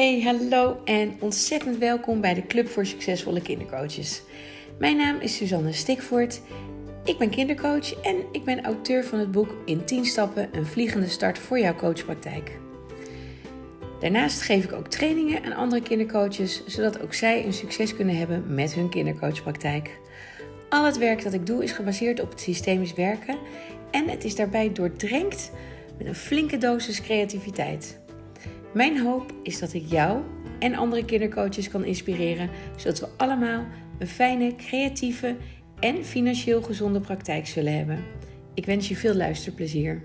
Hey, hallo en ontzettend welkom bij de Club voor Succesvolle Kindercoaches. Mijn naam is Suzanne Stikvoort. Ik ben kindercoach en ik ben auteur van het boek In 10 stappen een vliegende start voor jouw coachpraktijk. Daarnaast geef ik ook trainingen aan andere kindercoaches, zodat ook zij een succes kunnen hebben met hun kindercoachpraktijk. Al het werk dat ik doe is gebaseerd op het systemisch werken en het is daarbij doordrenkt met een flinke dosis creativiteit. Mijn hoop is dat ik jou en andere kindercoaches kan inspireren, zodat we allemaal een fijne, creatieve en financieel gezonde praktijk zullen hebben. Ik wens je veel luisterplezier.